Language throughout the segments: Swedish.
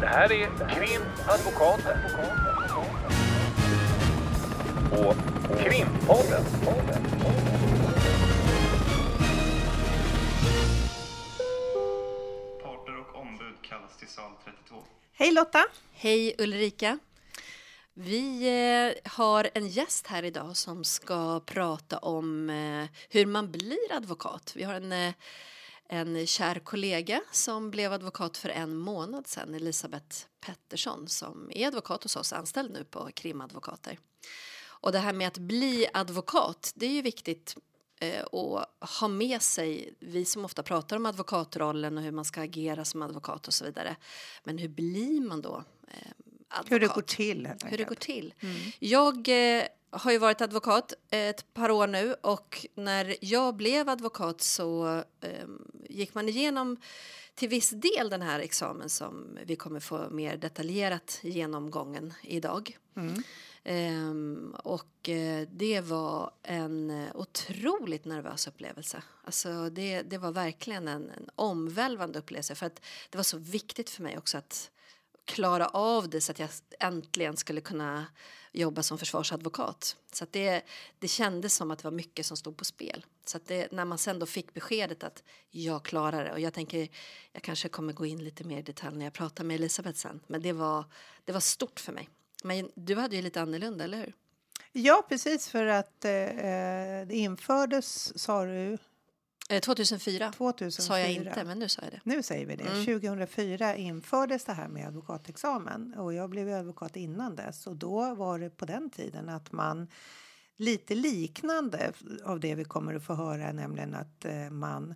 Det här är Krimadvokaten. Och Krimpodden. Parter och ombud kallas till sal 32. Hej Lotta! Hej Ulrika! Vi eh, har en gäst här idag som ska prata om eh, hur man blir advokat. Vi har en, eh, en kär kollega som blev advokat för en månad sedan, Elisabeth Pettersson som är advokat hos oss, anställd nu på Krimadvokater. Och det här med att bli advokat, det är ju viktigt eh, att ha med sig, vi som ofta pratar om advokatrollen och hur man ska agera som advokat och så vidare. Men hur blir man då eh, advokat? Hur det går till Hur det går till. Jag eh, har ju varit advokat ett par år nu och när jag blev advokat så eh, gick man igenom till viss del den här examen som vi kommer få mer detaljerat genomgången idag. Ehm, och eh, det var en eh, otroligt nervös upplevelse. Alltså det, det var verkligen en, en omvälvande upplevelse för att det var så viktigt för mig också att klara av det så att jag äntligen skulle kunna jobba som försvarsadvokat. Så att det, det kändes som att det var mycket som stod på spel. Så att det, när man sen då fick beskedet att jag klarar det och jag tänker jag kanske kommer gå in lite mer i detalj när jag pratar med Elisabeth sen. Men det var, det var stort för mig. Men du hade ju lite annorlunda, eller hur? Ja, precis för att eh, eh det infördes, sa du, 2004, 2004. sa jag inte, men nu sa jag det. Nu säger vi det. Mm. 2004 infördes det här med advokatexamen och jag blev advokat innan dess och då var det på den tiden att man lite liknande av det vi kommer att få höra, nämligen att eh, man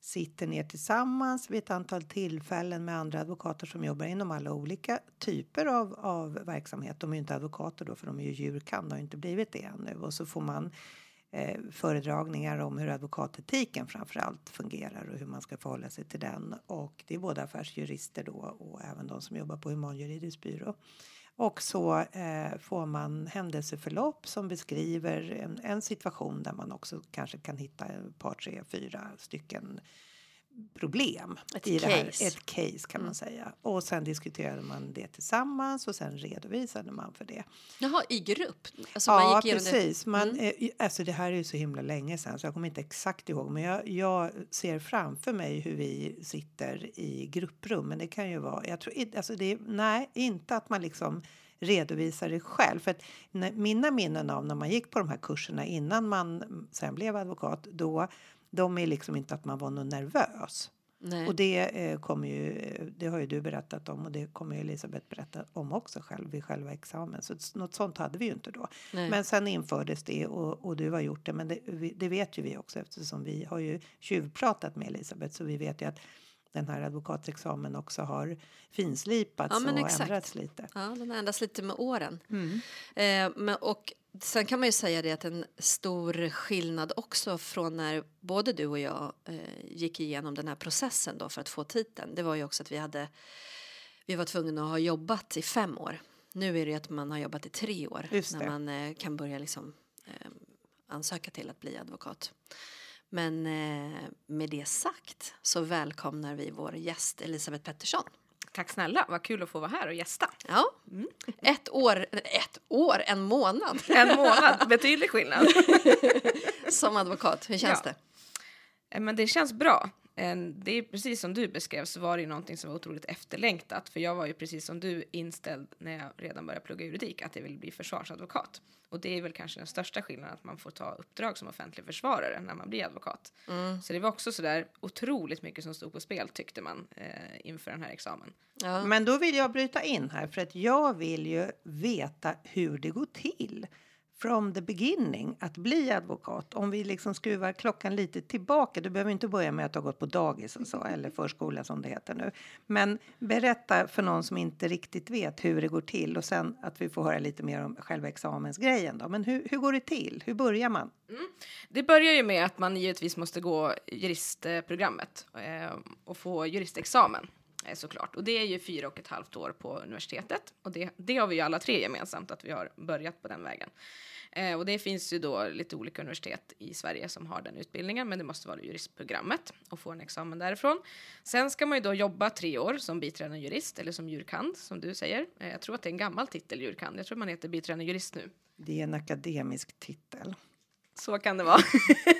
sitter ner tillsammans vid ett antal tillfällen med andra advokater som jobbar inom alla olika typer av, av verksamhet. De är ju inte advokater då, för de är ju djurkan, de har inte blivit det ännu. Och så får man eh, föredragningar om hur advokatetiken framför allt fungerar och hur man ska förhålla sig till den. Och det är både affärsjurister då och även de som jobbar på humanjuridisk byrå. Och så eh, får man händelseförlopp som beskriver en, en situation där man också kanske kan hitta ett par, tre, fyra stycken problem Ett i det här. case. Mm. Ett case kan man säga. Och sen diskuterade man det tillsammans och sen redovisade man för det. Jaha, i grupp? Alltså man ja, gick igenom det- Mm. precis. Man, eh, alltså det här är ju så himla länge sedan så jag kommer inte exakt ihåg. Men jag, jag ser framför mig hur vi sitter i grupprum. Men det kan ju vara, jag tror alltså det, nej, inte att man liksom redovisar det själv. För att mina minnen av när man gick på de här kurserna innan man sen blev advokat, då de är liksom inte att man var någon nervös. Nej. Och det eh, kommer ju, eh, det har ju du berättat om och det kommer ju Elisabeth berätta om också själv vid själva examen. Så något sånt hade vi ju inte då. Nej. Men sen infördes det och, och du har gjort det. Men det, vi, det vet ju vi också eftersom vi har ju tjuvpratat med Elisabeth så vi vet ju att den här advokatexamen också har finslipats Ja, och exakt. ändrats lite. Ja, den har ändrats lite med åren. Mm. Eh, men, och sen kan man ju säga det att en stor skillnad också från när både du och jag eh, gick igenom den här processen då för att få titeln. Det var ju också att vi hade vi var tvungna att ha jobbat i fem år. Nu är det att man har jobbat i tre år när man eh, kan börja liksom eh, ansöka till att bli advokat. Men eh, med det sagt så välkomnar vi vår gäst Elisabeth Pettersson. Tack snälla, vad kul att få vara här och gästa. Ja, ett år, ett år, en månad En månad, betydlig skillnad. som advokat. Hur känns Ja. det? Eh, Men det känns bra. Det är precis som du beskrev så var det ju någonting som var otroligt efterlängtat. För jag var ju precis som du inställd när jag redan började plugga juridik att jag ville bli försvarsadvokat. Och det är väl kanske den största skillnaden att man får ta uppdrag som offentlig försvarare när man blir advokat. Så det var också sådär otroligt mycket som stod på spel tyckte man eh, inför den här examen. Ja. Men då vill jag bryta in här för att jag vill ju veta hur det går till from the beginning att bli advokat. Om vi liksom skruvar klockan lite tillbaka. Du behöver inte börja med att ha gått på dagis och så, eller förskola som det heter nu. Men berätta för någon som inte riktigt vet hur det går till och sen att vi får höra lite mer om själva examensgrejen. Då. Men hur, hur går det till? Hur börjar man? Mm. Det börjar ju med att man givetvis måste gå juristprogrammet eh, och få juristexamen Eh, såklart. Och det är ju fyra och ett halvt år på universitetet och det, det har vi ju alla tre gemensamt att vi har börjat på den vägen. Eh, och det finns ju då lite olika universitet i Sverige som har den utbildningen, men det måste vara juristprogrammet och få en examen därifrån. Sen ska man ju då jobba tre år som biträdande jurist eller som jurkand som du säger. Eh, jag tror att det är en gammal titel jurkand. Jag tror man heter biträdande jurist nu. Det är en akademisk titel. Så kan det vara.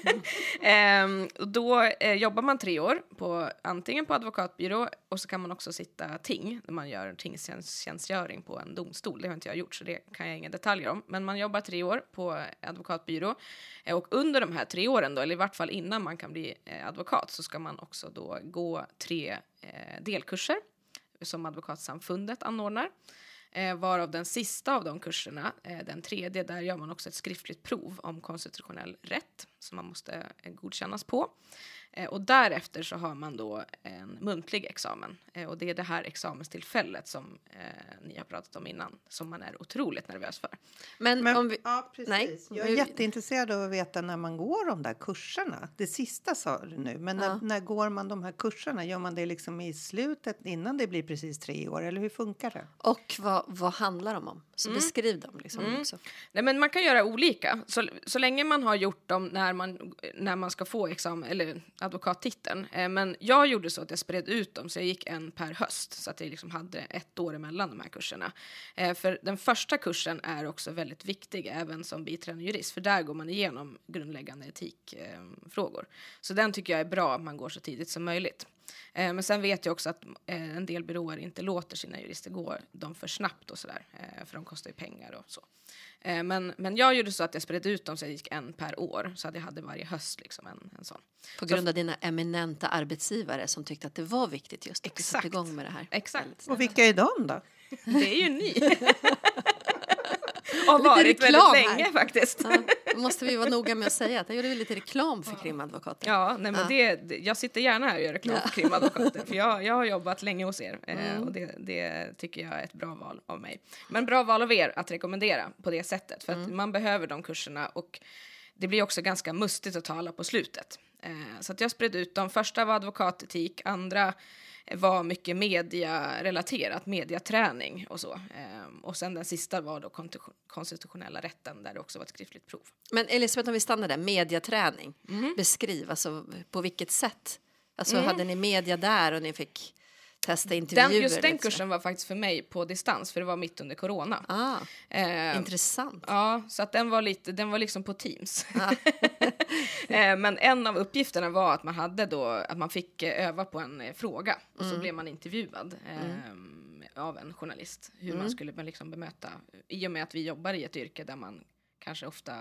ehm, då eh, jobbar man tre år på antingen på advokatbyrå och så kan man också sitta ting när man gör tingstjänstgöring på en domstol. Det har inte jag gjort så det kan jag inga detaljer om. Men man jobbar tre år på advokatbyrå eh, och under de här tre åren då, eller i vart fall innan man kan bli eh, advokat så ska man också då gå tre eh, delkurser som Advokatsamfundet anordnar. Eh, varav den sista av de kurserna, eh, den tredje, där gör man också ett skriftligt prov om konstitutionell rätt som man måste eh, godkännas på. Eh, och därefter så har man då en muntlig examen. Eh, och det är det här examenstillfället som eh, ni har pratat om innan, som man är otroligt nervös för. Men, Men, om vi, ja, precis. Nej, jag är vi- jätteintresserad av att veta när man går de där kurserna. Det sista sa du nu, men när, Ja. när går man de här kurserna? Gör man det liksom i slutet innan det blir precis tre år eller hur funkar det? och vad, vad handlar de om? Så beskriv dem. Liksom också. Nej, men man kan göra olika. Så, så länge man har gjort dem när man, när man ska få examen, eller advokattiteln. Eh, men jag gjorde så att jag spred ut dem, så jag gick en per höst. Så att jag liksom hade ett år emellan de här kurserna. Eh, för den första kursen är också väldigt viktig, även som biträdande jurist. För där går man igenom grundläggande etikfrågor. Så den tycker jag är bra att man går så tidigt som möjligt. Eh, men sen vet jag också att en del byråer inte låter sina jurister gå dem för snabbt och sådär. För de kostar ju pengar och så. Eh, Men, men jag gjorde så att jag spred ut dem så jag gick en per år. Så att jag hade varje höst liksom en, en sån. På grund av dina eminenta arbetsgivare som tyckte att det var viktigt just att du satte Exakt. igång med det här. Exakt. Och vilka är de då? Det är ju ni. har varit väldigt här. länge faktiskt. Ja, då måste vi vara noga med att säga att jag gjorde vi lite reklam för krimadvokater. Ja, nej, men Det, det- jag sitter gärna här och gör reklam för krimadvokater. För jag, jag har jobbat länge hos er eh, och det, det tycker jag är ett bra val av mig. Men bra val av er att rekommendera på det sättet. För att man behöver de kurserna och det blir också ganska mustigt att tala på slutet. Eh, så att jag spred ut dem. Första var advokatetik, andra var mycket mediarelaterat, mediaträning och så. Eh, och sen den sista var då konstitu- konstitutionella rätten där det också var ett skriftligt prov. Men Elisabeth, om vi stannar där, mediaträning. Mm. Beskriv, alltså på vilket sätt? Alltså hade ni media där och ni fick testa intervjuer? Den, just den så? kursen var faktiskt för mig på distans, för det var mitt under corona. Ah, Eh, intressant. Ja, så att den var lite, den var liksom på Teams. Ah. eh, men en av uppgifterna var att man hade då, att man fick eh, öva på en eh, fråga och Mm. så blev man intervjuad eh, av en journalist hur Mm. man skulle liksom bemöta, i och med att vi jobbar i ett yrke där man kanske ofta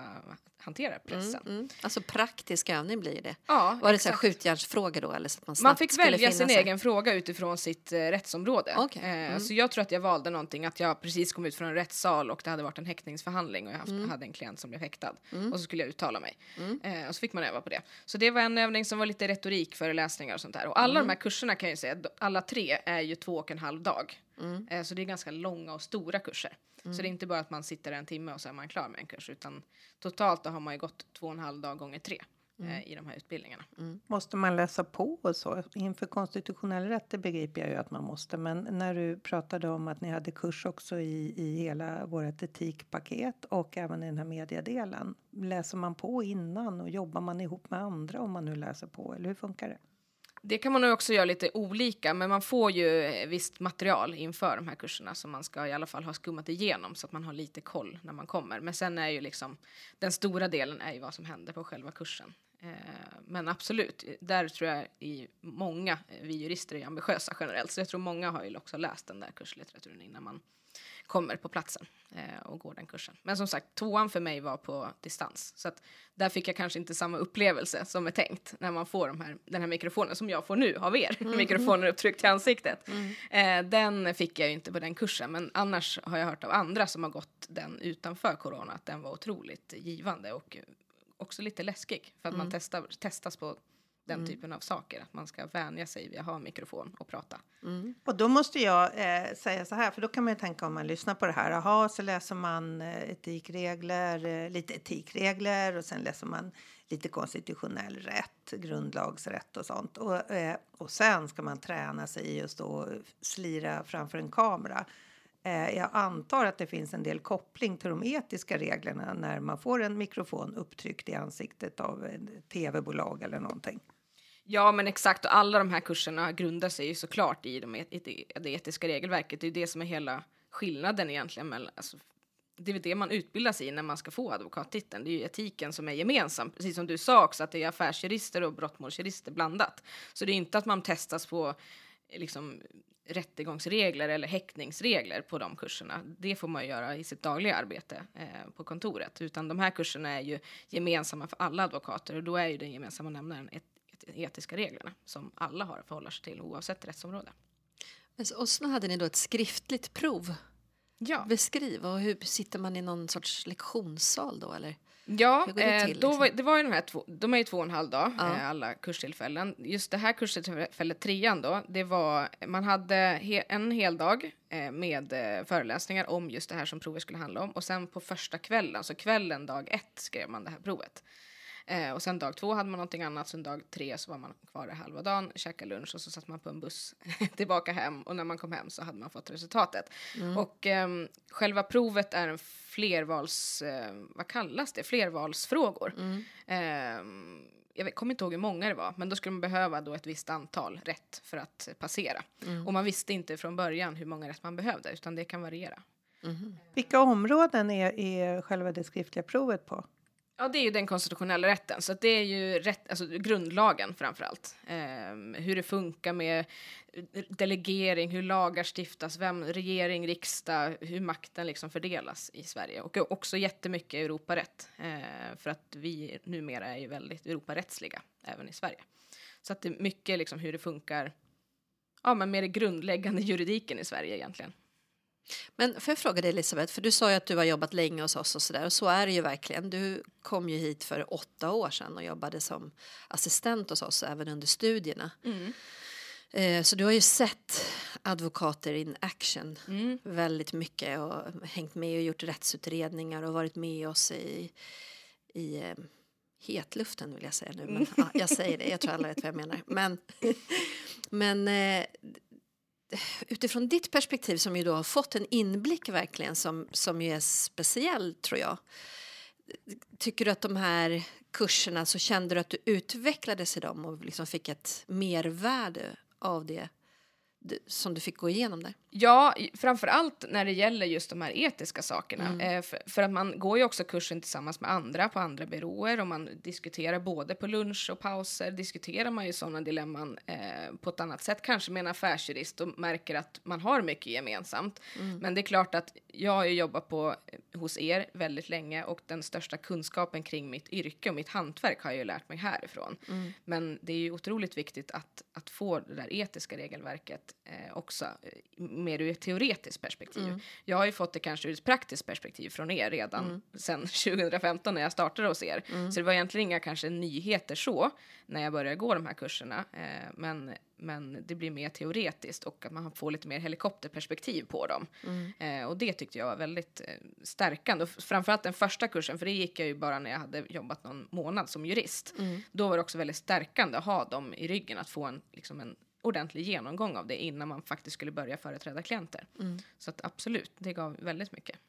hanterar pressen. Mm. Alltså praktisk övning blir det. Ja, Var det så exakt. skjutjärnsfrågor då? Eller så att man, Man fick välja sin sig? egen fråga utifrån sitt eh, rättsområde. Okej. Eh, Mm. Så jag tror att jag valde någonting, att jag precis kom ut från en rättssal och det hade varit en häktningsförhandling och jag haft, Mm. hade en klient som blev häktad. Och så skulle jag uttala mig. Eh, och så fick man öva på det. Så det var en övning som var lite retorik, föreläsningar och sånt där. Och alla Mm. de här kurserna kan jag ju säga, alla tre är ju två och en halv dag. Mm. Eh, så det är ganska långa och stora kurser. Så det är inte bara att man sitter en timme och så är man klar med en kurs, utan totalt då har man ju gått två och en halv dag gånger tre Mm. eh, i de här utbildningarna. Måste man läsa på och så? Inför konstitutionell rätt det begriper jag ju att man måste. Men när du pratade om att ni hade kurs också i, i hela vårt etikpaket och även i den här mediedelen. Läser man på innan och jobbar man ihop med andra om man nu läser på? Eller hur funkar det? Det kan man nog också göra lite olika, men man får ju eh, visst material inför de här kurserna som man ska i alla fall ha skummat igenom så att man har lite koll när man kommer. Men sen är ju liksom den stora delen är ju vad som händer på själva kursen. Eh, men absolut, där tror jag i många, eh, vi jurister är ambitiösa generellt, så jag tror många har ju också läst den där kurslitteraturen innan man kommer på platsen eh, och går den kursen. Men som sagt, tvåan för mig var på distans. Så att där fick jag kanske inte samma upplevelse som är tänkt när man får de här, den här mikrofonen som jag får nu av er. Mikrofonen upptryckt i ansiktet. Eh, den fick jag ju inte på den kursen, men annars har jag hört av andra som har gått den utanför corona att den var otroligt givande och också lite läskig för att man testar, testas på den typen av saker. Att man ska vänja sig vid att ha mikrofon och prata. Och då måste jag eh, säga så här, för då kan man ju tänka om man lyssnar på det här. Jaha, så läser man eh, etikregler, eh, lite etikregler och sen läser man lite konstitutionell rätt, grundlagsrätt och sånt. Och, eh, och sen ska man träna sig i just att slira framför en kamera. Jag antar att det finns en del koppling till de etiska reglerna när man får en mikrofon upptryckt i ansiktet av ett tv-bolag eller någonting. Ja, men exakt. Och alla de här kurserna grundar sig ju såklart i de, et- det etiska regelverket. Det är ju det som är hela skillnaden egentligen. Mellan, alltså, det är väl det man utbildar sig i när man ska få advokattiteln. Det är ju etiken som är gemensam. Precis som du sa också, att det är affärsjurister och brottmålsjurister blandat. Så det är inte att man testas på liksom, rättegångsregler eller häktningsregler på de kurserna. Det får man ju göra i sitt dagliga arbete eh, på kontoret. Utan de här kurserna är ju gemensamma för alla advokater och då är ju den gemensamma nämnaren ett etiska reglerna som alla har att förhålla sig till oavsett rättsområde. Men så- Och så hade ni då ett skriftligt prov. Ja, Beskriv, och hur sitter man i någon sorts lektionssal då eller? ja det eh, till, då liksom? var, det var ju de här två, de är ju två och en halv dag, Ja. eh, alla kurstillfällen. Just det här kurstillfället, trean då, det var, man hade he, en hel dag eh, med föreläsningar om just det här som provet skulle handla om. Och sen på första kvällen, så kvällen dag ett skrev man det här provet. Eh, och sen dag två hade man någonting annat, sen dag tre så var man kvar halva dagen, käkade lunch och så satt man på en buss tillbaka hem och när man kom hem så hade man fått resultatet. Och ehm, själva provet är en flervals, eh, vad kallas det, flervalsfrågor. Ehm, jag kommer inte ihåg hur många det var, men då skulle man behöva då ett visst antal rätt för att passera. Och man visste inte från början hur många rätt man behövde, utan det kan variera. Vilka områden är, är själva det skriftliga provet på? Ja, det är ju den konstitutionella rätten, så att det är ju rätt, alltså grundlagen framför allt. Ehm, hur det funkar med delegering, hur lagar stiftas, vem, regering, riksdag, hur makten liksom fördelas i Sverige. Och också jättemycket Europarätt, eh, för att vi numera är ju väldigt Europarättsliga även i Sverige. Så att det är mycket liksom hur det funkar, ja men med det grundläggande juridiken i Sverige egentligen. Men får jag fråga dig Elisabeth, för du sa ju att du har jobbat länge hos oss och sådär och så är det ju verkligen. Du kom ju hit för åtta år sedan och jobbade som assistent hos oss även under studierna. Eh, Så du har ju sett advokater in action väldigt mycket och hängt med och gjort rättsutredningar och varit med oss i, i eh, hetluften vill jag säga nu. Men, ja, jag säger det, jag tror alla vet vad jag menar. Men, men eh, utifrån ditt perspektiv som ju då har fått en inblick verkligen som, som ju är speciell tror jag. Tycker du att de här kurserna så kände du att du utvecklades i dem och liksom fick ett mervärde av det som du fick gå igenom där? Ja, framför allt när det gäller just de här etiska sakerna. Eh, för, för att man går ju också kursen tillsammans med andra på andra byråer och man diskuterar både på lunch och pauser diskuterar man ju sådana dilemman eh, på ett annat sätt, kanske med en affärsjurist och märker att man har mycket gemensamt. Men det är klart att jag har ju jobbat på, eh, hos er väldigt länge och den största kunskapen kring mitt yrke och mitt hantverk har jag ju lärt mig härifrån. Men det är ju otroligt viktigt att, att få det där etiska regelverket eh, också eh, mer ur ett teoretiskt perspektiv. Jag har ju fått det kanske ur ett praktiskt perspektiv från er redan sedan 2015 när jag startade hos er. Så det var egentligen inga kanske nyheter så när jag började gå de här kurserna. Eh, men, men det blir mer teoretiskt och att man får lite mer helikopterperspektiv på dem. Eh, och det tyckte jag var väldigt eh, stärkande. Och framförallt den första kursen, för det gick jag ju bara när jag hade jobbat någon månad som jurist. Då var det också väldigt stärkande att ha dem i ryggen, att få en, liksom en ordentlig genomgång av det innan man faktiskt skulle börja företräda klienter. Så att absolut, det gav väldigt mycket.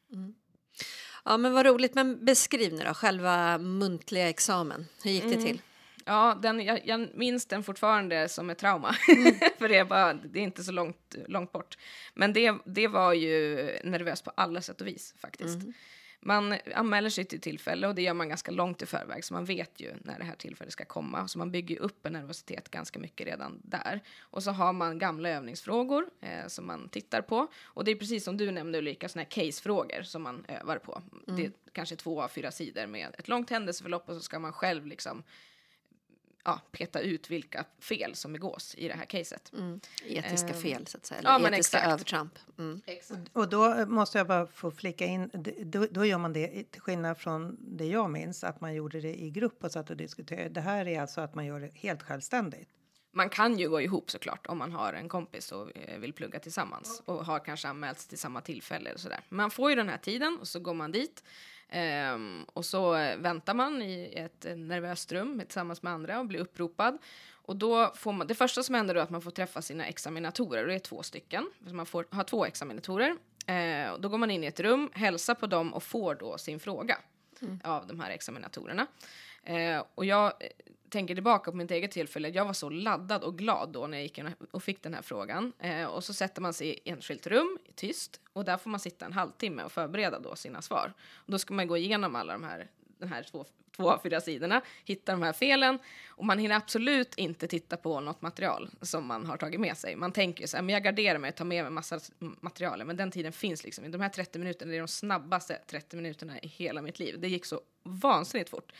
Ja men vad roligt, men beskriv nu då själva muntliga examen. Hur gick det till? Ja, den, jag, jag minns den fortfarande som ett trauma. För det bara, det är inte så långt, långt bort. Men det, det var ju nervöst på alla sätt och vis faktiskt. Man anmäler sig till tillfälle och det gör man ganska långt i förväg så man vet ju när det här tillfället ska komma. Så man bygger upp en nervositet ganska mycket redan där. Och så har man gamla övningsfrågor eh, som man tittar på. Och det är precis som du nämnde Ulrika, sådana här casefrågor som man övar på. Det är kanske två av fyra sidor med ett långt händelseförlopp och så ska man själv liksom ja, peta ut vilka fel som begås i det här caset. Etiska Ehm, fel så att säga, ja, eller men etiska exakt. övertramp. Mm. Och då måste jag bara få flika in, då, då gör man det till skillnad från det jag minns, att man gjorde det i grupp och satt och diskuterade. Det här är alltså att man gör det helt självständigt. Man kan ju gå ihop såklart om man har en kompis och eh, vill plugga tillsammans och har kanske anmälts till samma tillfälle och sådär. Man får ju den här tiden och så går man dit ehm, och så väntar man i ett nervöst rum tillsammans med andra och blir uppropad. Och då får man, det första som händer då är att man får träffa sina examinatorer och det är två stycken. Så man får ha två examinatorer. Eh, och då går man in i ett rum, hälsar på dem och får då sin fråga av de här examinatorerna. Eh, och jag tänker tillbaka på mitt eget tillfälle. Jag var så laddad och glad då när jag gick och fick den här frågan. Eh, och så sätter man sig i enskilt rum, tyst, och där får man sitta en halvtimme och förbereda då sina svar. Och då ska man gå igenom alla de här, den här två, två av fyra sidorna, hitta de här felen och man hinner absolut inte titta på något material som man har tagit med sig. Man tänker ju så här, men jag garderar mig och tar med mig massa material, men den tiden finns liksom inte. De här 30 minuterna det är de snabbaste 30 minuterna i hela mitt liv. Det gick så vansinnigt fort.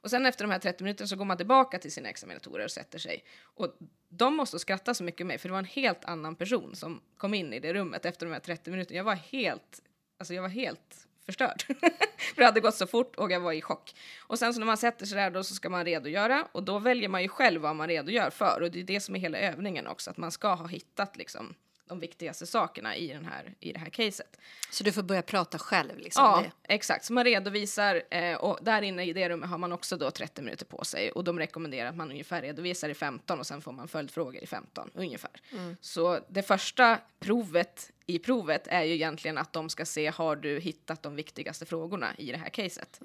Och sen efter de här 30 minuterna så går man tillbaka till sina examinatorer och sätter sig. Och de måste skratta så mycket med mig, för det var en helt annan person som kom in i det rummet efter de här 30 minuterna. Jag var helt, alltså jag var helt förstörd. för det hade gått så fort och jag var i chock. Och sen så när man sätter sig där då så ska man redogöra och då väljer man ju själv vad man redogör för och det är det som är hela övningen också, att man ska ha hittat liksom de viktigaste sakerna i, den här, i det här caset. Så du får börja prata själv? Liksom, Ja, det. exakt. Så man redovisar eh, och där inne i det rummet har man också då 30 minuter på sig och de rekommenderar att man ungefär redovisar i 15 och sen får man följdfrågor i 15 ungefär. Så det första provet i provet är ju egentligen att de ska se har du hittat de viktigaste frågorna i det här caset.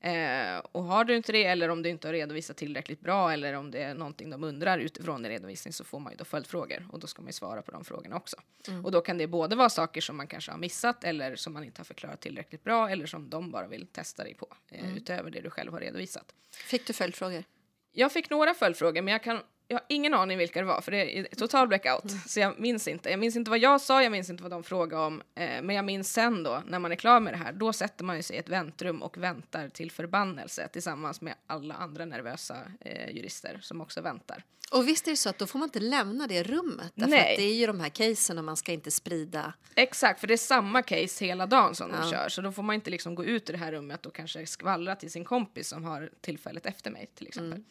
Eh, och har du inte det eller om du inte har redovisat tillräckligt bra eller om det är någonting de undrar utifrån din redovisning så får man ju då följdfrågor och då ska man ju svara på de frågorna också. Och då kan det både vara saker som man kanske har missat eller som man inte har förklarat tillräckligt bra eller som de bara vill testa dig på eh, utöver det du själv har redovisat. Fick du följdfrågor? Jag fick några följdfrågor men jag kan jag har ingen aning vilka det var för det är total blackout. Så jag minns inte. Jag minns inte vad jag sa, jag minns inte vad de frågade om. Eh, men jag minns sen då, när man är klar med det här, då sätter man ju sig i ett väntrum och väntar till förbannelse tillsammans med alla andra nervösa eh, jurister som också väntar. Och visst är det så att då får man inte lämna det rummet? Därför Nej. att det är ju de här casen och man ska inte sprida. Exakt, för det är samma case hela dagen som de Ja. kör. Så då får man inte liksom gå ut i det här rummet och kanske skvallra till sin kompis som har tillfället efter mig till exempel.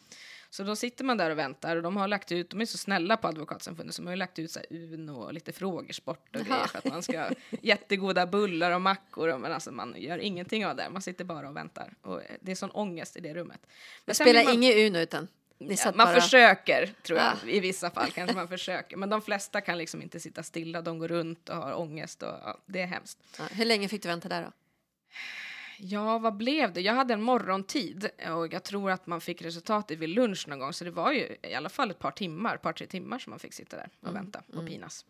Så då sitter man där och väntar och de har lagt ut, de är så snälla på Advokatsamfundet så de har ju lagt ut så Uno och lite frågesport och grejer för att man ska jättegoda bullar och mackor och, men alltså man gör ingenting av det, man sitter bara och väntar. Och det är sån ångest i det rummet. Men sen spelar man- ingen Uno utan Ja, man bara... försöker, tror jag. Ja. I vissa fall kanske man försöker. Men de flesta kan liksom inte sitta stilla. De går runt och har ångest. Och, ja, det är hemskt. Ja, hur länge fick du vänta där då? Ja, vad blev det? Jag hade en morgontid och jag tror att man fick resultatet vid lunch någon gång. Så det var ju i alla fall ett par timmar, ett par tre timmar som man fick sitta där och vänta och pinas.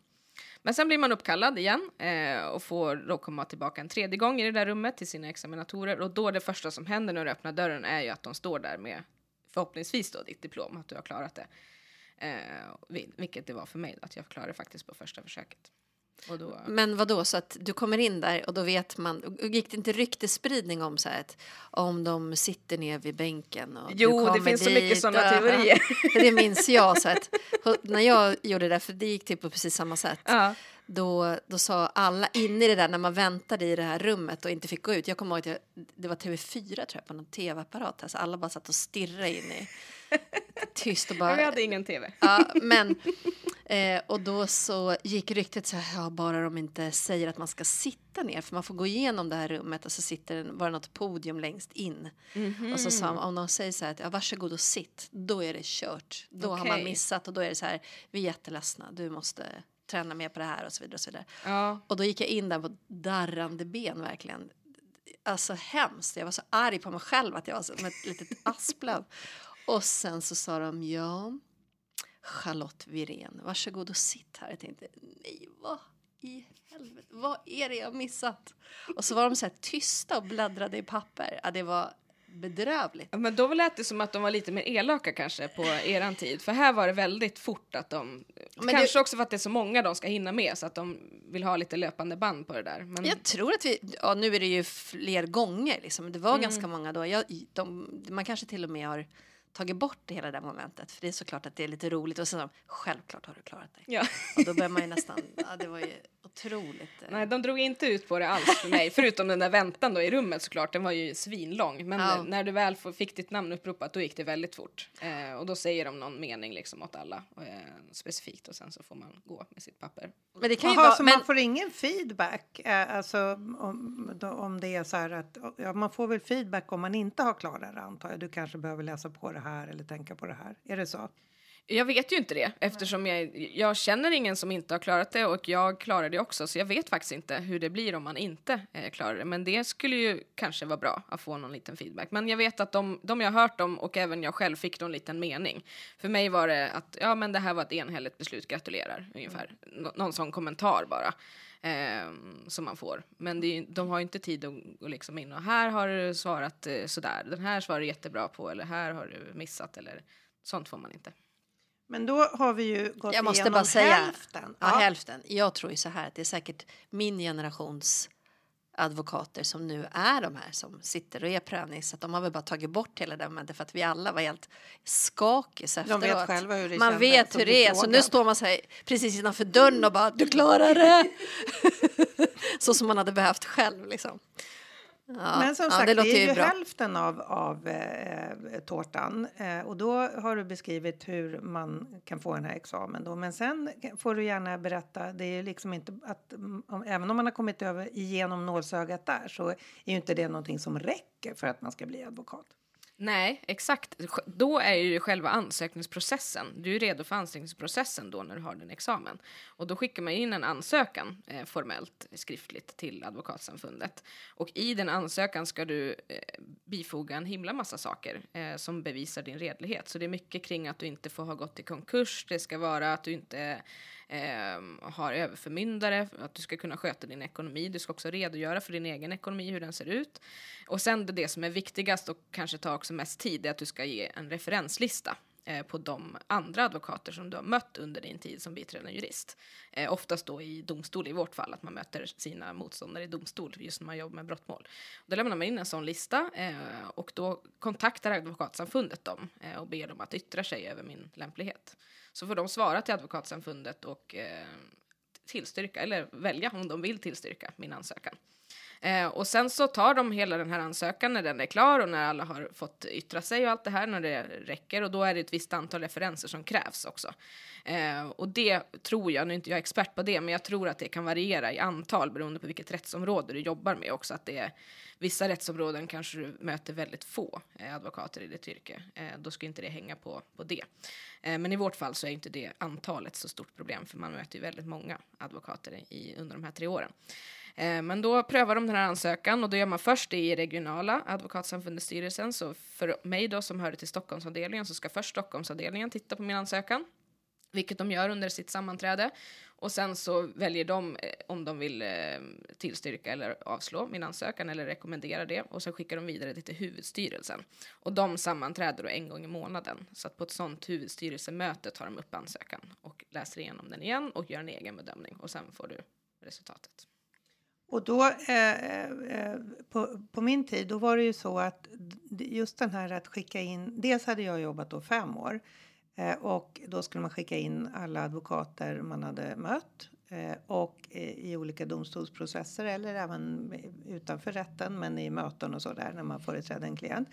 Men sen blir man uppkallad igen eh, och får då komma tillbaka en tredje gång i det där rummet till sina examinatorer. Och då det första som händer när du öppnar dörren är ju att de står där med förhoppningsvis då ditt diplom, att du har klarat det. Eh, vil- vilket det var för mig, att jag klarade faktiskt på första försöket. Och då, Men vad då så att du kommer in där och då vet man, gick det inte ryktesspridning om så här att om de sitter ner vid bänken och Jo, det finns så mycket och- teorier. Det minns jag så att när jag gjorde det, för det gick till på precis samma sätt. ja. Då, då sa alla inne i det där när man väntade i det här rummet och inte fick gå ut. Jag kommer ihåg att jag, det var TV4 tror jag på någon tv-apparat här, så alla bara satt och stirrade in i tyst och Men vi bara hade ingen tv. Ja, men eh, och då så gick ryktet så här, ja, bara de inte säger att man ska sitta ner, för man får gå igenom det här rummet och så sitter det bara något podium längst in. Och så sa man, om de säger så här, att, ja, varsågod och sitt, då är det kört. Då har man missat och då är det så här, vi är jätteledsna, du måste träna mer på det här och så vidare. Och, så vidare. Ja. och då gick jag in där på darrande ben verkligen. Alltså hemskt, jag var så arg på mig själv att jag var som ett litet asplöv. Och sen så sa de, ja, Charlotte Wirén, varsågod och sitt här. Jag tänkte, nej, vad i helvete, vad är det jag missat? Och så var de så här tysta och bläddrade i papper. Ja, det var bedrövligt. Ja, Men då lät det som att de var lite mer elaka kanske på eran tid. För här var det väldigt fort att de... Men kanske det- också för att det är så många de ska hinna med så att de vill ha lite löpande band på det där. Men Jag tror att vi, ja nu är det ju fler gånger liksom, det var ganska många då. Jag, de, man kanske till och med har tagit bort hela det momentet, för det är såklart att det är lite roligt och sen självklart har du klarat dig. ja. Och då börjar man ju nästan, ja det var ju otroligt. eh, Nej, de drog inte ut på det alls för mig. Förutom den där väntan då i rummet såklart, den var ju svinlång. Men Ja. när du väl fick ditt namn uppropat då gick det väldigt fort. Eh, och då säger de någon mening liksom åt alla eh, specifikt och sen så får man gå med sitt papper. Men det kan ju Jaha, vara, så men, man får ingen feedback? Eh, alltså, om, då, om det är så här att... Ja, man får väl feedback om man inte har klarat det, antar jag. Du kanske behöver läsa på det här eller tänka på det här. Är det så? Jag vet ju inte det eftersom jag, jag känner ingen som inte har klarat det och jag klarar det också så jag vet faktiskt inte hur det blir om man inte eh, klarar det. Men det skulle ju kanske vara bra att få någon liten feedback. Men jag vet att de, de jag har hört om och även jag själv fick någon liten mening. För mig var det att ja men det här var ett enhälligt beslut, gratulerar ungefär. Nå någon sån kommentar bara. Eh, som man får. Men är- de har ju inte tid att gå liksom in och här har du svarat eh, sådär, den här svarar du jättebra på eller här har du missat eller sånt får man inte. Men då har vi ju gått Jag måste igenom bara säga, hälften. Ja, hälften. Jag tror ju så här att det är säkert min generations advokater som nu är de här som sitter och är prövnings. Så de har väl bara tagit bort hela den för att vi alla var helt skakis De efteråt. vet själva hur det Man vet hur det är. Så nu står man så här precis innanför dörren och bara du klarar det. så som man hade behövt själv liksom. Ja, Men som ja, sagt, det det, är ju bra. hälften av, av eh, tårtan. Eh, och då har du beskrivit hur man kan få den här examen. Då. Men sen får du gärna berätta, det är liksom inte att om, även om man har kommit över igenom nålsögat där så är ju inte det någonting som räcker för att man ska bli advokat. Nej, exakt. Då är ju själva ansökningsprocessen. Du är redo för ansökningsprocessen då när du har din examen. Och då skickar man in en ansökan eh, formellt, skriftligt till Advokatsamfundet. Och i den ansökan ska du eh, bifoga en himla massa saker eh, som bevisar din redlighet. Så det är mycket kring att du inte får ha gått i konkurs. Det ska vara att du inte eh, har överförmyndare, att du ska kunna sköta din ekonomi. Du ska också redogöra för din egen ekonomi, hur den ser ut. Och sen det, det som är viktigast och kanske tar också mest tid är att du ska ge en referenslista Eh, på de andra advokater som du har mött under din tid som biträdande jurist. Eh, oftast då i domstol i vårt fall, att man möter sina motståndare i domstol just när man jobbar med brottmål. Då lämnar man in en sån lista eh, och då kontaktar Advokatsamfundet dem eh, och ber dem att yttra sig över min lämplighet. Så får de svara till Advokatsamfundet och eh, tillstyrka, eller välja om de vill tillstyrka min ansökan. Eh, och sen så tar de hela den här ansökan när den är klar och när alla har fått yttra sig och allt det här när det räcker och då är det ett visst antal referenser som krävs också. Eh, och det tror jag, nu är inte jag expert på det, men jag tror att det kan variera i antal beroende på vilket rättsområde du jobbar med också. Att det är, vissa rättsområden kanske du möter väldigt få eh, advokater i ditt yrke. Eh, då ska inte det hänga på, på det. Eh, men i vårt fall så är inte det antalet så stort problem för man möter ju väldigt många advokater i, under de här tre åren. Eh, Men då prövar de den här ansökan och då gör man först det i regionala advokatsamfundets styrelsen. Så för mig då som hör till Stockholmsavdelningen så ska först Stockholmsavdelningen titta på min ansökan, vilket de gör under sitt sammanträde. Och sen så väljer de eh, om de vill eh, tillstyrka eller avslå min ansökan eller rekommendera det och sen skickar de vidare det till huvudstyrelsen. Och de sammanträder då en gång i månaden. Så att på ett sånt huvudstyrelsemöte tar de upp ansökan och läser igenom den igen och gör en egen bedömning och sen får du resultatet. Och då, eh, eh, eh, på, på min tid, då var det ju så att just den här att skicka in... Dels hade jag jobbat då fem år eh, och då skulle man skicka in alla advokater man hade mött eh, och eh, i olika domstolsprocesser eller även utanför rätten, men i möten och så där när man företrädde en klient.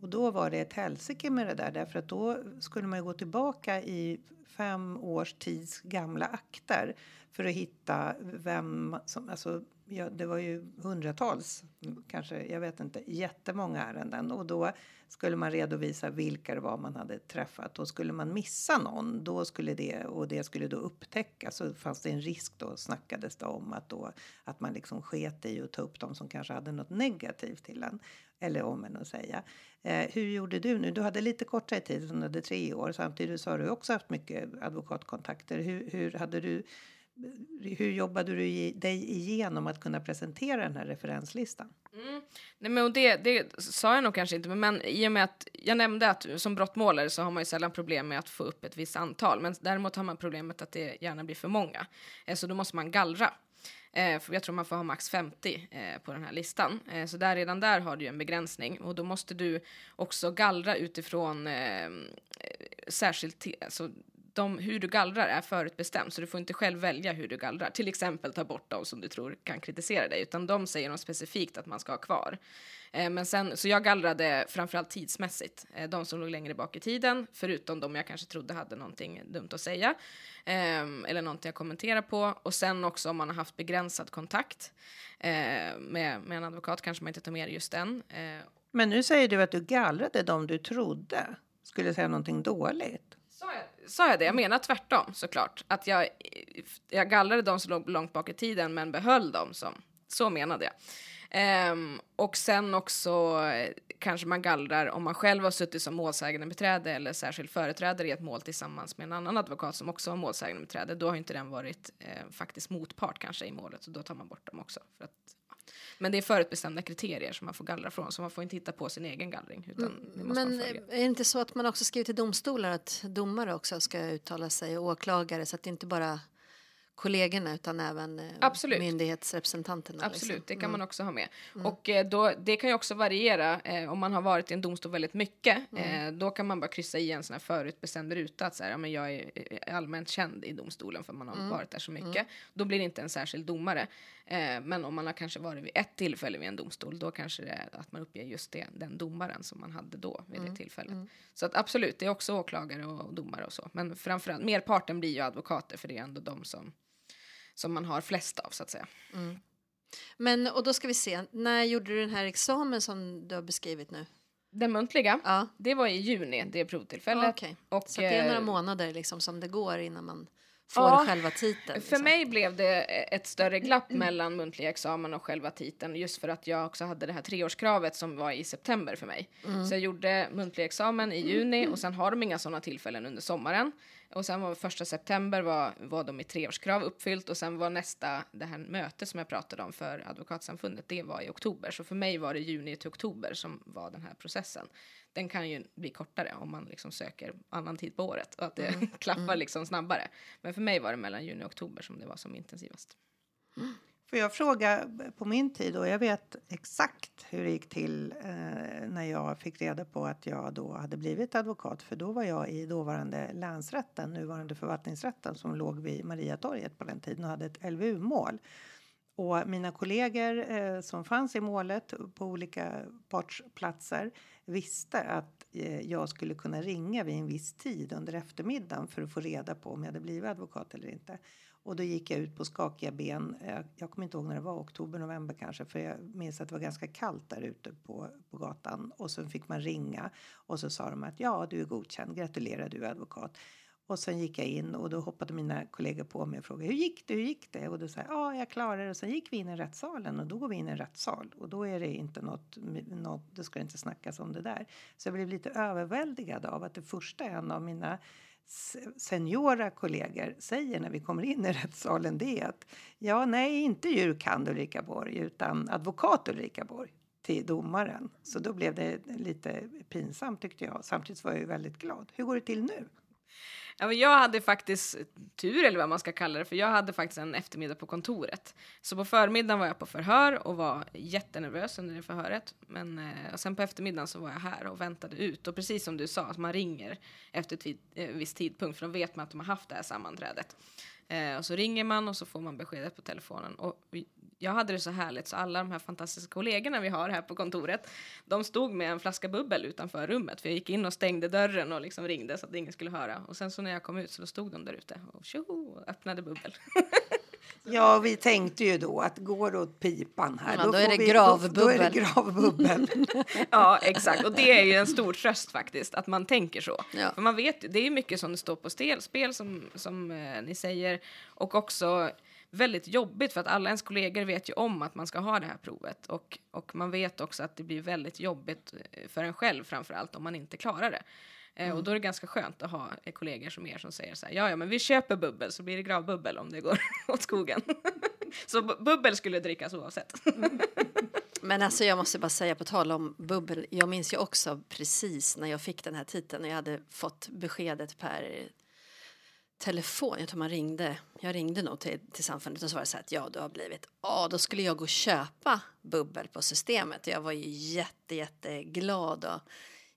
Och då var det ett helsike med det där därför att då skulle man ju gå tillbaka i fem års tids gamla akter för att hitta vem som, alltså ja, det var ju hundratals, kanske, jag vet inte, jättemånga ärenden och då skulle man redovisa vilka det var man hade träffat och skulle man missa någon då skulle det och det skulle då upptäckas så fanns det en risk då snackades det om att då att man liksom sket i att ta upp de som kanske hade något negativt till en eller om en att säga. Eh, hur gjorde du nu? Du hade lite kortare tid, du hade tre år. Samtidigt så har du också haft mycket advokatkontakter. Hur, hur hade du hur jobbade du dig igenom att kunna presentera den här referenslistan? Mm. Nej, men det, det sa jag nog kanske inte, men, i och med att jag nämnde att som brottmålare så har man ju sällan problem med att få upp ett visst antal, men däremot har man problemet att det gärna blir för många. Eh, så då måste man gallra. Eh, jag tror man får ha max 50 eh, på den här listan. Så där, redan där har du en begränsning och då måste du också gallra utifrån särskilt, alltså, de, hur du gallrar är förutbestämt, så du får inte själv välja hur du gallrar. Till exempel ta bort de som du tror kan kritisera dig, utan de säger något specifikt att man ska ha kvar. Eh, men sen, så jag gallrade framförallt tidsmässigt, eh, de som låg längre bak i tiden, förutom de jag kanske trodde hade någonting dumt att säga, eh, eller någonting jag kommenterar på. Och sen också om man har haft begränsad kontakt eh, med, med en advokat kanske man inte tar med just den. Eh, Men nu säger du att du gallrade de du trodde skulle säga någonting dåligt. Sa jag, sa jag det? Jag menar tvärtom såklart. Att jag, jag gallrade de som låg långt bak i tiden men behöll dem som, så menade jag. Ehm, och sen också eh, kanske man gallrar om man själv har suttit som målsägande beträde eller särskild företrädare i ett mål tillsammans med en annan advokat som också har målsägande beträde. Då har inte den varit eh, faktiskt motpart kanske i målet så då tar man bort dem också. För att. Men det är förutbestämda kriterier som man får gallra från så man får inte hitta på sin egen gallring. Utan måste Men är det inte så att man också skriver till domstolar att domare också ska uttala sig och åklagare så att det inte bara kollegorna utan även eh, Absolut. myndighetsrepresentanterna. Absolut, liksom. det kan man också ha med. Och eh, då, det kan ju också variera eh, om man har varit i en domstol väldigt mycket. Eh, då kan man bara kryssa i en sån här förutbestämd ruta att så här, ja, men jag är är allmänt känd i domstolen för man har varit där så mycket. Då blir det inte en särskild domare. Eh, men om man har kanske varit vid ett tillfälle vid en domstol då kanske det är att man uppger just det, den domaren som man hade då vid det tillfället. Så att absolut, det är också åklagare och domare och så. Men framförallt, merparten blir ju advokater för det är ändå de som som man har flest av så att säga. Men och då ska vi se, när gjorde du den här examen som du har beskrivit nu? Den muntliga, Ja, det var i juni, det provtillfället. okej. Och, Så det är några eh, månader liksom som det går innan man får Ja, själva titeln. För liksom. mig blev det ett större glapp mellan muntliga examen och själva titeln just för att jag också hade det här treårskravet som var i september för mig. Så jag gjorde muntlig examen i juni och sen har de inga sådana tillfällen under sommaren. Och sen var första september var, var de i treårskrav uppfyllt och sen var nästa, det här mötet som jag pratade om för advokatsamfundet, det var i oktober. Så för mig var det juni till oktober som var den här processen. Den kan ju bli kortare om man liksom söker annan tid på året och att det klaffar liksom snabbare. Men för mig var det mellan juni och oktober som det var som intensivast. Får jag fråga på min tid och jag vet exakt hur det gick till eh, när jag fick reda på att jag då hade blivit advokat för då var jag i dåvarande länsrätten, nuvarande förvaltningsrätten som låg vid Mariatorget på den tiden och hade ett LVU-mål. Och mina kollegor eh, som fanns i målet på olika partsplatser visste att eh, jag skulle kunna ringa vid en viss tid under eftermiddagen för att få reda på om jag hade blivit advokat eller inte. Och då gick jag ut på skakiga ben. Jag, jag kommer inte ihåg när det var, oktober, november kanske. För jag minns att det var ganska kallt där ute på, på gatan. Och så fick man ringa och så sa de att ja, du är godkänd. Gratulerar, du är advokat. Och sen gick jag in och då hoppade mina kollegor på mig och frågade hur gick det, hur gick det? Och då sa jag, ja, jag klarade det. Och sen gick vi in i rättssalen och då går vi in i en rättssal och då är det inte något, något det ska inte snackas om det där. Så jag blev lite överväldigad av att det första en av mina seniora kollegor säger när vi kommer in i rättssalen det är att ja, nej, inte jurkand Ulrika Borg utan advokat Ulrika Borg till domaren. Så då blev det lite pinsamt tyckte jag. Samtidigt var jag ju väldigt glad. Hur går det till nu? Jag hade faktiskt tur, eller vad man ska kalla det, för jag hade faktiskt en eftermiddag på kontoret. Så på förmiddagen var jag på förhör och var jättenervös under det förhöret. Men eh, och sen på eftermiddagen så var jag här och väntade ut. Och precis som du sa, att man ringer efter ett vid, eh, viss tidpunkt, för då vet man att de har haft det här sammanträdet. Eh, och så ringer man och så får man beskedet på telefonen. Och jag hade det så härligt så alla de här fantastiska kollegorna vi har här på kontoret, de stod med en flaska bubbel utanför rummet. För jag gick in och stängde dörren och liksom ringde så att ingen skulle höra. Och sen så när jag kom ut så då stod de där ute och tjoho, och öppnade bubbel. Ja, vi tänkte ju då att går det åt pipan här, Ja, då är får det vi- gravbubbel. Då, då är det gravbubbel. ja, exakt. Och det är ju en stor tröst faktiskt, att man tänker så. Ja. För man vet det är ju mycket som det står på stel, spel som, som eh, ni säger. Och också väldigt jobbigt för att alla ens kollegor vet ju om att man ska ha det här provet. Och, och man vet också att det blir väldigt jobbigt eh, för en själv framför allt om man inte klarar det. Eh, Och då är det ganska skönt att ha eh, kollegor som er som säger så här, ja, ja, men vi köper bubbel så blir det gravbubbel om det går åt skogen. så bu- bubbel skulle drickas oavsett. Men alltså jag måste bara säga på tal om bubbel. Jag minns ju också precis när jag fick den här titeln och jag hade fått beskedet per telefon. Jag tror man ringde. Jag ringde nog till, till samfundet och så var det så här att ja, du har blivit. Ja, då skulle jag gå och köpa bubbel på systemet. Jag var ju jätte, jätteglad och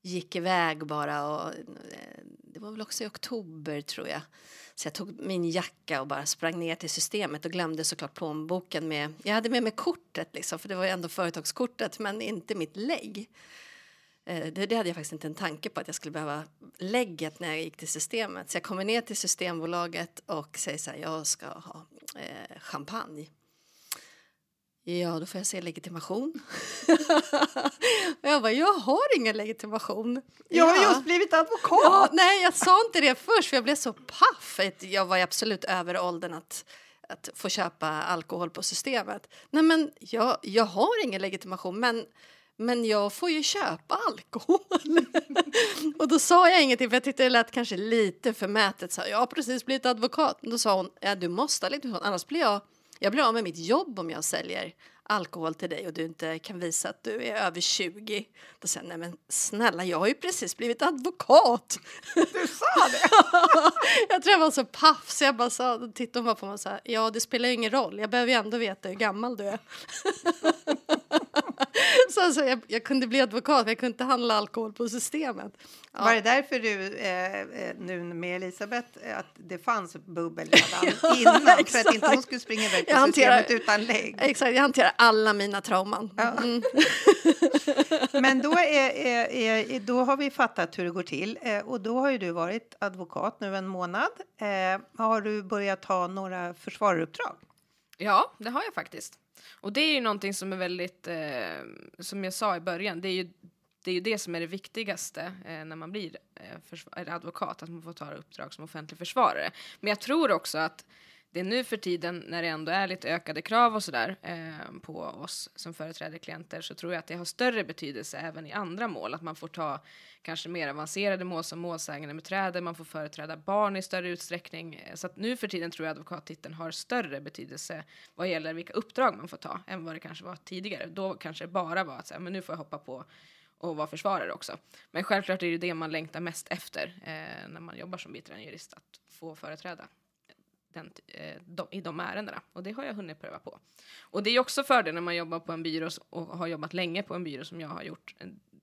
gick iväg bara och eh, det var väl också i oktober tror jag. Så jag tog min jacka och bara sprang ner till systemet och glömde såklart plånboken med. Jag hade med mig kortet liksom, för det var ju ändå företagskortet, men inte mitt lägg. Eh, Det, det hade jag faktiskt inte en tanke på att jag skulle behöva lägget när jag gick till systemet. Så jag kommer ner till Systembolaget och säger så här, jag ska ha eh, champagne. Ja, då får jag se legitimation. och jag bara, jag har ingen legitimation. Jag har Ja. just blivit advokat! Ja, nej, jag sa inte det först för jag blev så paff. Jag var absolut över åldern att, att få köpa alkohol på systemet. Nej, men jag, jag har ingen legitimation, men, men jag får ju köpa alkohol. och då sa jag ingenting för jag tyckte det lät kanske lite förmätet. Så jag har precis blivit advokat. Då sa hon, ja, du måste legitimation, annars blir jag, jag blir av med mitt jobb om jag säljer alkohol till dig och du inte kan visa att du är över 20. Då säger jag, nej men snälla, jag har ju precis blivit advokat. Du sa det! jag tror jag var så paff så jag bara sa, tittade hon bara på mig och sa, ja det spelar ju ingen roll, jag behöver ju ändå veta hur gammal du är. Så alltså, jag, jag kunde bli advokat, men jag kunde inte handla alkohol på systemet. Ja. Var det därför du, eh, eh, nu med Elisabeth, eh, att det fanns bubbel redan innan? För att inte hon skulle springa iväg på Jag hanterar- systemet utan lägg. Exakt, jag hanterar alla mina trauman. Mm. Men då, är, är, är, då har vi fattat hur det går till. Eh, och då har ju du varit advokat nu en månad. Eh, har du börjat ta några försvararuppdrag? Ja, det har jag faktiskt. Och det är ju någonting som är väldigt, eh, som jag sa i början, det är ju det, är ju det som är det viktigaste eh, när man blir eh, advokat, att man får ta uppdrag som offentlig försvarare. Men jag tror också att det är nu för tiden när det ändå är lite ökade krav och sådär eh, på oss som företräder klienter så tror jag att det har större betydelse även i andra mål, att man får ta kanske mer avancerade mål som målsägande med träder, man får företräda barn i större utsträckning. Eh, så att nu för tiden tror jag advokattiteln har större betydelse vad gäller vilka uppdrag man får ta än vad det kanske var tidigare. Då kanske det bara var att säga, men nu får jag hoppa på och vara försvarare också. Men självklart är det det man längtar mest efter eh, när man jobbar som biträdande jurist, att få företräda den, eh, de, i de ärendena. Och det har jag hunnit pröva på. Och det är också fördel när man jobbar på en byrå och har jobbat länge på en byrå som jag har gjort.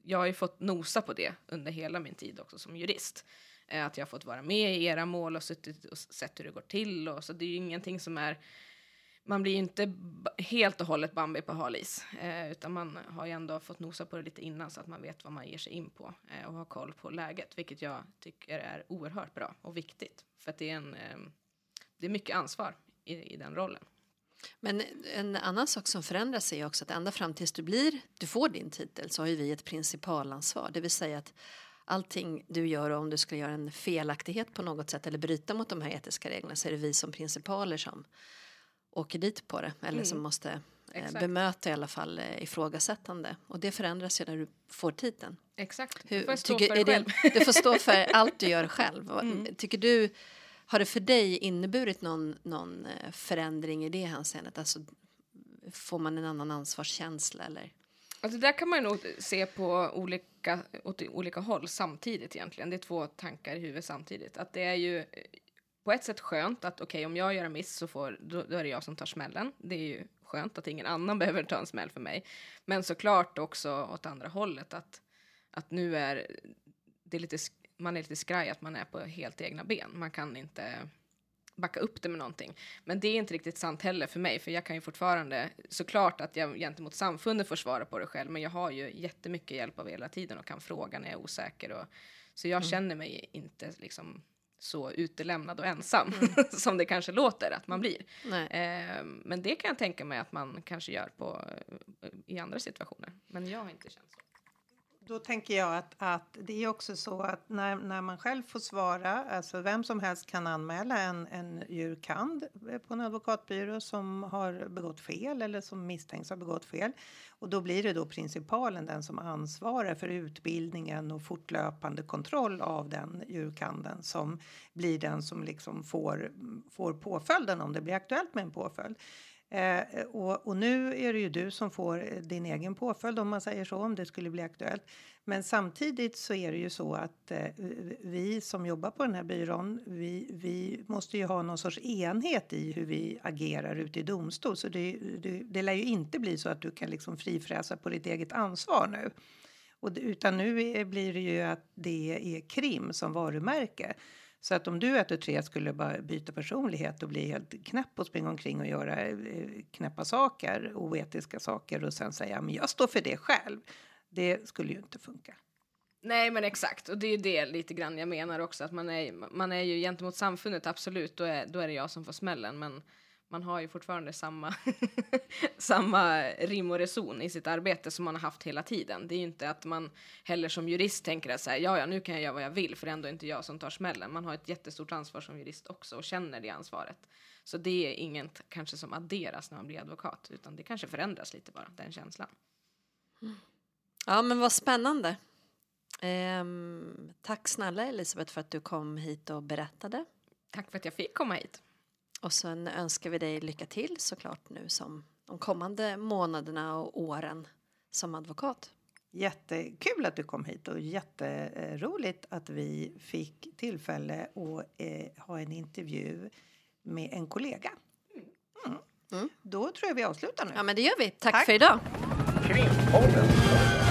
Jag har ju fått nosa på det under hela min tid också som jurist. Eh, att jag har fått vara med i era mål och suttit och sett hur det går till. Och så det är ju ingenting som är man blir ju inte helt och hållet Bambi på halis, eh, utan man har ju ändå fått nosa på det lite innan så att man vet vad man ger sig in på eh, och har koll på läget, vilket jag tycker är oerhört bra och viktigt. För att det är, en, eh, det är mycket ansvar i, i den rollen. Men en annan sak som förändras är också att ända fram tills du blir, du får din titel så har ju vi ett principalansvar. Det vill säga att allting du gör och om du skulle göra en felaktighet på något sätt eller bryta mot de här etiska reglerna så är det vi som principaler som åker dit på det eller som måste eh, Exakt. bemöta i alla fall eh, ifrågasättande. Och det förändras ju när du får titeln. Exakt, Hur, Hur, får stå tycker, för är själv. det, du får stå för allt du gör själv. Mm. Tycker du, har det för dig inneburit någon, någon eh, förändring i det hänseendet? Alltså, får man en annan ansvarskänsla eller? Alltså där kan man nog se på olika, åt olika håll samtidigt egentligen. Det är två tankar i huvudet samtidigt. Att det är ju eh, på ett sätt skönt att okej, om jag gör en miss så får, då, då är det jag som tar smällen. Det är ju skönt att ingen annan behöver ta en smäll för mig. Men såklart också åt andra hållet att, att nu är det lite, man är lite skraj att man är på helt egna ben. Man kan inte backa upp det med någonting. Men det är inte riktigt sant heller för mig, för jag kan ju fortfarande, såklart att jag gentemot samfundet får svara på det själv, men jag har ju jättemycket hjälp av hela tiden och kan fråga när jag är osäker. Och, så jag känner mig inte liksom så utelämnad och ensam som det kanske låter att man blir. Eh, men det kan jag tänka mig att man kanske gör på, eh, i andra situationer. Men jag har inte känt så. Då tänker jag att, att det är också så att när, när man själv får svara, alltså vem som helst kan anmäla en, en jurkand eh, på en advokatbyrå som har begått fel eller som misstänks ha begått fel. Och då blir det då principalen den som ansvarar för utbildningen och fortlöpande kontroll av den jurkanden som blir den som liksom får, får påföljden om det blir aktuellt med en påföljd. Eh, och, och nu är det ju du som får eh, din egen påföljd om man säger så, om det skulle bli aktuellt. Men samtidigt så är det ju så att eh, vi som jobbar på den här byrån, vi, vi måste ju ha någon sorts enhet i hur vi agerar ute i domstol. Så det, det, det lär ju inte bli så att du kan liksom frifräsa på ditt eget ansvar nu. Och utan nu är, blir det ju att det är krim som varumärke. Så att om du ett och tre skulle bara byta personlighet och bli helt knäpp och springa omkring och göra eh, knäppa saker, oetiska saker och sen säga men jag står för det själv. Det skulle ju inte funka. Nej men exakt, och det är ju det lite grann jag menar också att man är, man är ju gentemot samfundet absolut, då är, då är det jag som får smällen men man har ju fortfarande samma, samma rim och reson i sitt arbete som man har haft hela tiden. Det är ju inte att man heller som jurist tänker att så här, ja, ja, nu kan jag göra vad jag vill för det är ändå inte jag som tar smällen. Man har ett jättestort ansvar som jurist också och känner det ansvaret. Så det är inget kanske som adderas när man blir advokat, utan det kanske förändras lite bara, den känslan. Ja, men vad spännande. Ehm, tack snälla Elisabeth för att du kom hit och berättade. Tack för att jag fick komma hit. Och sen önskar vi dig lycka till såklart nu som de kommande månaderna och åren som advokat. Jättekul att du kom hit och jätteroligt att vi fick tillfälle att eh, ha en intervju med en kollega. Mm. Mm. Då tror jag vi avslutar nu. Ja, men det gör vi. Tack. Tack. för idag. Krimpodden.